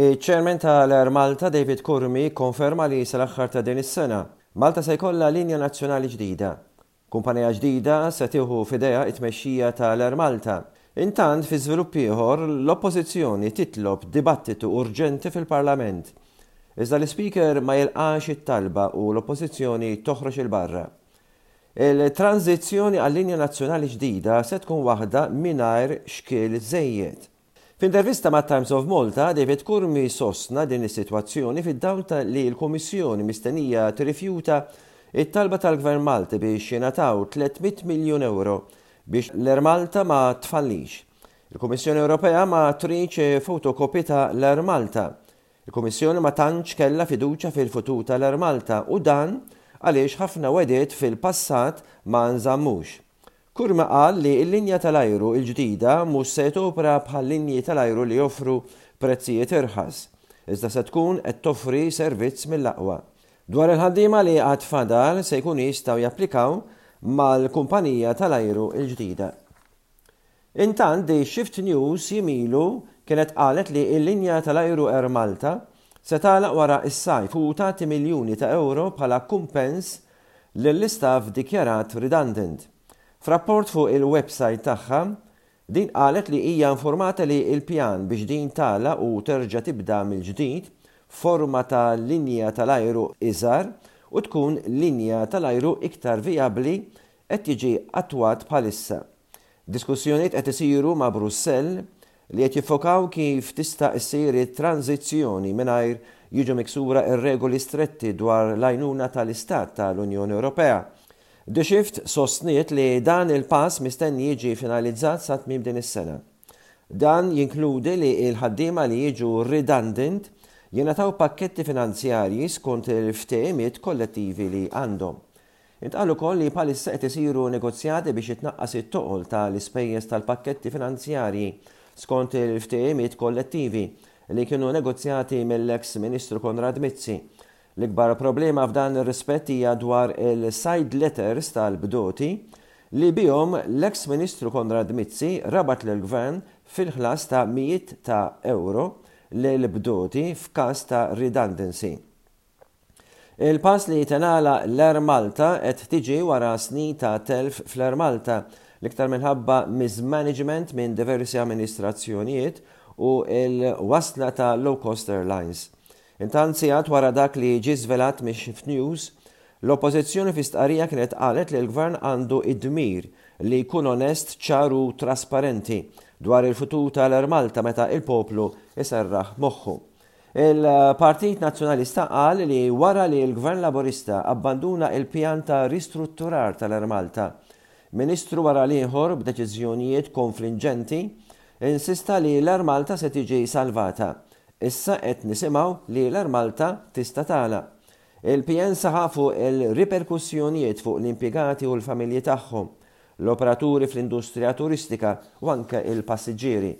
Iċ-Chairman tal-Air Malta, David Curmi, kkonferma li sal-aħħar ta' din is-sena, Malta se jkollha linja nazzjonali ġdida. Kumpanija ġdida se tieħu f'idejha t-tmexxija tal-Air Malta. Intant, fi żvilupp ieħor, l-Oppożizzjoni titlob dibattitu urġenti fil-Parlament iżda l-Ispeaker ma jilqax it-talba u l-Oppożizzjoni toħroġ 'il barra. Il-tranżizzjoni għal linja nazzjonali ġdida se tkun waħda mingħajr xkiel żejjed. F'intervista mat-Times of Malta, David Curmi sostna din is-sitwazzjoni fid-dawl ta' li l-Kummissjoni mistennija tirrifjuta t-talba tal-Gvern Malti biex jingħataw 300 miljun ewro biex l-Air Malta ma tfallix. Il-Kummissjoni Ewropea ma tridx fotokopji ta' l-Air Malta. Il-Kummissjoni ma tantx kellha fiduċja fil-futur ta' l-Air Malta u dan għaliex ħafna wegħdiet fil-passat ma nżammux. Curmi qal li l-linja ta' l-ajru l-ġdida mhux se topra bħal linji ta' l-ajru li joffru prezzijiet irħas, iżda se tkun qed toffri servizz mill-aqwa. Dwar il-ħaddiema li għad fadal se jkunu jistgħu japplikaw mal-kumpanija ta' l-ajru l-ġdida. Intant The Shift News jiem ilu kienet qalet li l-linja tal-ajru Air Malta se tagħlaq wara s-sajf u tagħti miljuni ta' ewro bħala kumpens lill-istaff dikjarat redundant. F'rapport fuq il-websajt tagħha, din qalet li hija infurmata li l-pjan biex din tagħlaq u terġa' tibda mill-ġdid f'forma ta' linja tal-ajru iżgħar u tkun linja tal-ajru iktar vijabbli qed jiġi attwat bħalissa. Diskussjonijiet qed isiru ma' Brussell li qed jiffokaw kif tista' issir it-tranżizzjoni mingħajr jiġu miksura r-regoli stretti dwar l-għajnuna tal-Istat tal-Unjoni Ewropea. The Shift sostniet li dan il-pass mistenni jiġi finalizzat sa tmiem din is-sena. Dan jinkludi li l-ħaddiema li jiġu redundant jingħataw pakketti finanzjarji skont il-ftehimiet kollettivi li għandhom. Intqal ukoll li bħalissa qed isiru negozjati biex jitnaqqas it-toqol ta' l-ispejjeż tal-pakketti finanzjarji skont il-ftehimiet kollettivi li kienu negozjati mill-eks Ministru Konrad Mizzi. L-ikbar problema f'dan ir-rispett hija dwar il-side letters tal-bdoti li bihom l-eks Ministru Konrad Mizzi rabat lill-Gvern fil-ħlas ta' mijiet ta' ewro lill-bdoti f'każ ta' redundancy. Il-pass li tingħalaq l-Air Malta qed tiġi wara snin ta' telf fl-Air Malta, l-iktar minħabba mismanagement minn diversi amministrazzjonijiet u l-wasla ta' low-cost airlines. Intant sigħat wara dak li ġie żvelat mis-Shift News, l-Oppożizzjoni fi stqarrija kienet qalet li l-Gvern għandu d-dmir li jkun onest, ċar u trasparenti dwar il-futur tal-Air Malta meta l-poplu jserraħ moħħu. Il-Partit Nazzjonalista qal li wara li l-Gvern Laburista abbanduna il-pjan ta' ristrutturar tal-Air Malta, Ministru wara l-ieħor b'deċiżjonijiet konflinġenti insista li l-Air Malta se tiġi salvata. Issa qed nisimgħu li l-Air Malta tista' tagħlaq. Il-PN saħaq fuq il-riperkussjonijiet fuq l-impjegati u l-familji tagħhom, l-operaturi fl-industrija turistika u anke l-passiġġieri.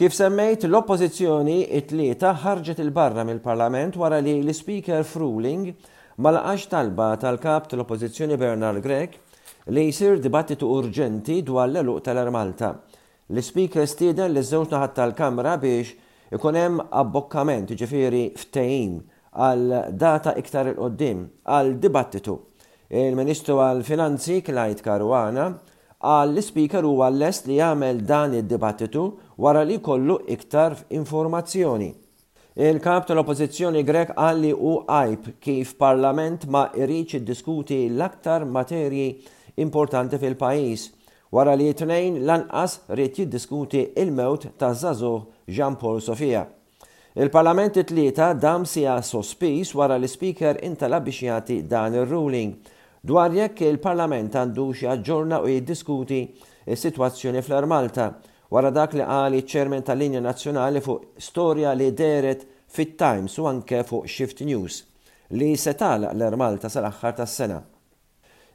Kif semmejt, l-Oppożizzjoni, it-Tlieta, ħarġet 'il barra mill-Parlament wara li l-Ispeaker Fruling ma laqax talba tal-Kap tal-Oppożizzjoni Bernard Grech li jsir dibattitu urġenti dwar l-għeluq tal-Air Malta. L-Ispeaker stieden liż-żewġ naħat tal-Kamra biex ikun hemm abbokkament, jiġifieri ftehim, għal data iktar 'il quddiem għal dibattitu. Il-Ministru għall-Finanzi, Clyde Caruana, qal li Speaker huwa lest li jagħmel dan id-dibattitu wara li jkollu iktar informazzjoni. Il-Kap tal-Oppożizzjoni Grech qal li hu għajb kif Parlament ma iridx iddiskuti l-aktar materji importanti fil-pajjiż wara li t-Tnejn lanqas ried jiddiskuti il-mewt taż-żagħżugħ Jean Paul Sofia. Il-Parlament it-Tlieta dam siegħa sospiż wara li Speaker intalab biex jagħti dan ir-ruling dwar jekk il-Parlament għandux jaġġorna u jiddiskuti s-sitwazzjoni fl-Air Malta wara dak li qal iċ-Chairman tal-Linja Nazzjonali fuq storja li dehret fit-Times u anke fuq Shift News li se tagħlaq l-Air Malta sal-aħħar tas-sena.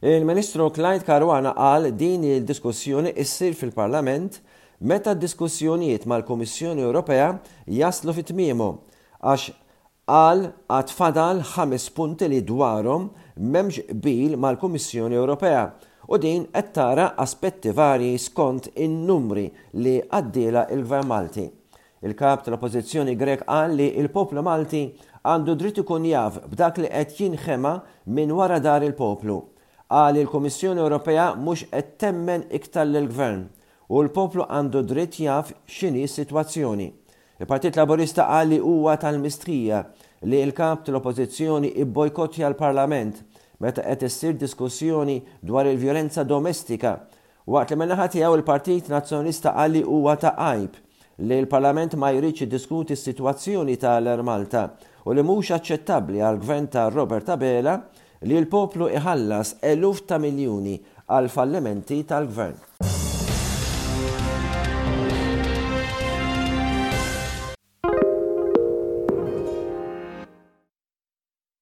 Il-Ministru Clyde Caruana qal din id-diskussjoni issir fil-Parlament meta d-diskussjonijiet mal-Kummissjoni Ewropea jaslu fi tmiemhom għax qal għad fadal ħames punti li dwarhom m'hemmx qbil mal-Kummissjoni Ewropea u din qed tara aspetti varji skont in-numri li għaddielha l-Gvern Malti Il-Kap tal-Oppożizzjoni Grech qal li l-poplu Malti għandu dritt ikun jaf b'dak li qed jinħema minn wara dar il-poplu. Qal li l-Kummissjoni Ewropea mhux qed temmen iktar lill-Gvern u l-poplu għandu dritt jaf x'inhi s-sitwazzjoni. Il-Partit Laburista qal li huwa tal-mistħija li l-Kap tal-Oppożizzjoni ibbojkottja l-Parlament meta qed issir diskussjoni dwar il-vjolenza domestika Waqt li min-naħa tiegħu il-Partit Nazzjonalista qal li huwa ta' għajb li l-Parlament ma jridx jiddiskuti s-sitwazzjoni ta' l-Air Malta u li mhux aċċettabbli għall-Gvern ta' Robert Abela li l-poplu iħallas eluf ta' miljuni għall-fallimenti tal-Gvern.